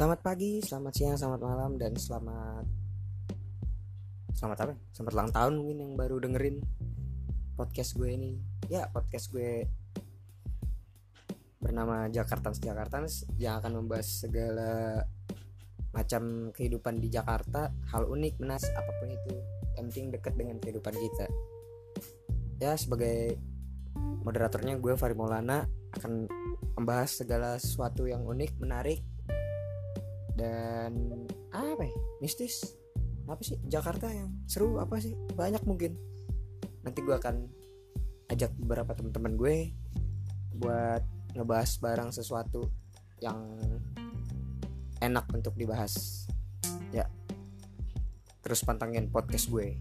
Selamat pagi, selamat siang, selamat malam, dan selamat Selamat apa? Selamat ulang tahun mungkin yang baru dengerin podcast gue ini Ya, podcast gue bernama Jakarta Jakarta yang akan membahas segala macam kehidupan di Jakarta hal unik menas apa pun itu penting dekat dengan kehidupan kita ya sebagai moderatornya gue Fari Maulana akan membahas segala sesuatu yang unik menarik dan apa ya mistis. Apa sih? Jakarta yang seru apa sih? Banyak mungkin. Nanti gue akan ajak beberapa teman-teman gue buat ngebahas barang sesuatu yang enak untuk dibahas. Ya. Terus pantangin podcast gue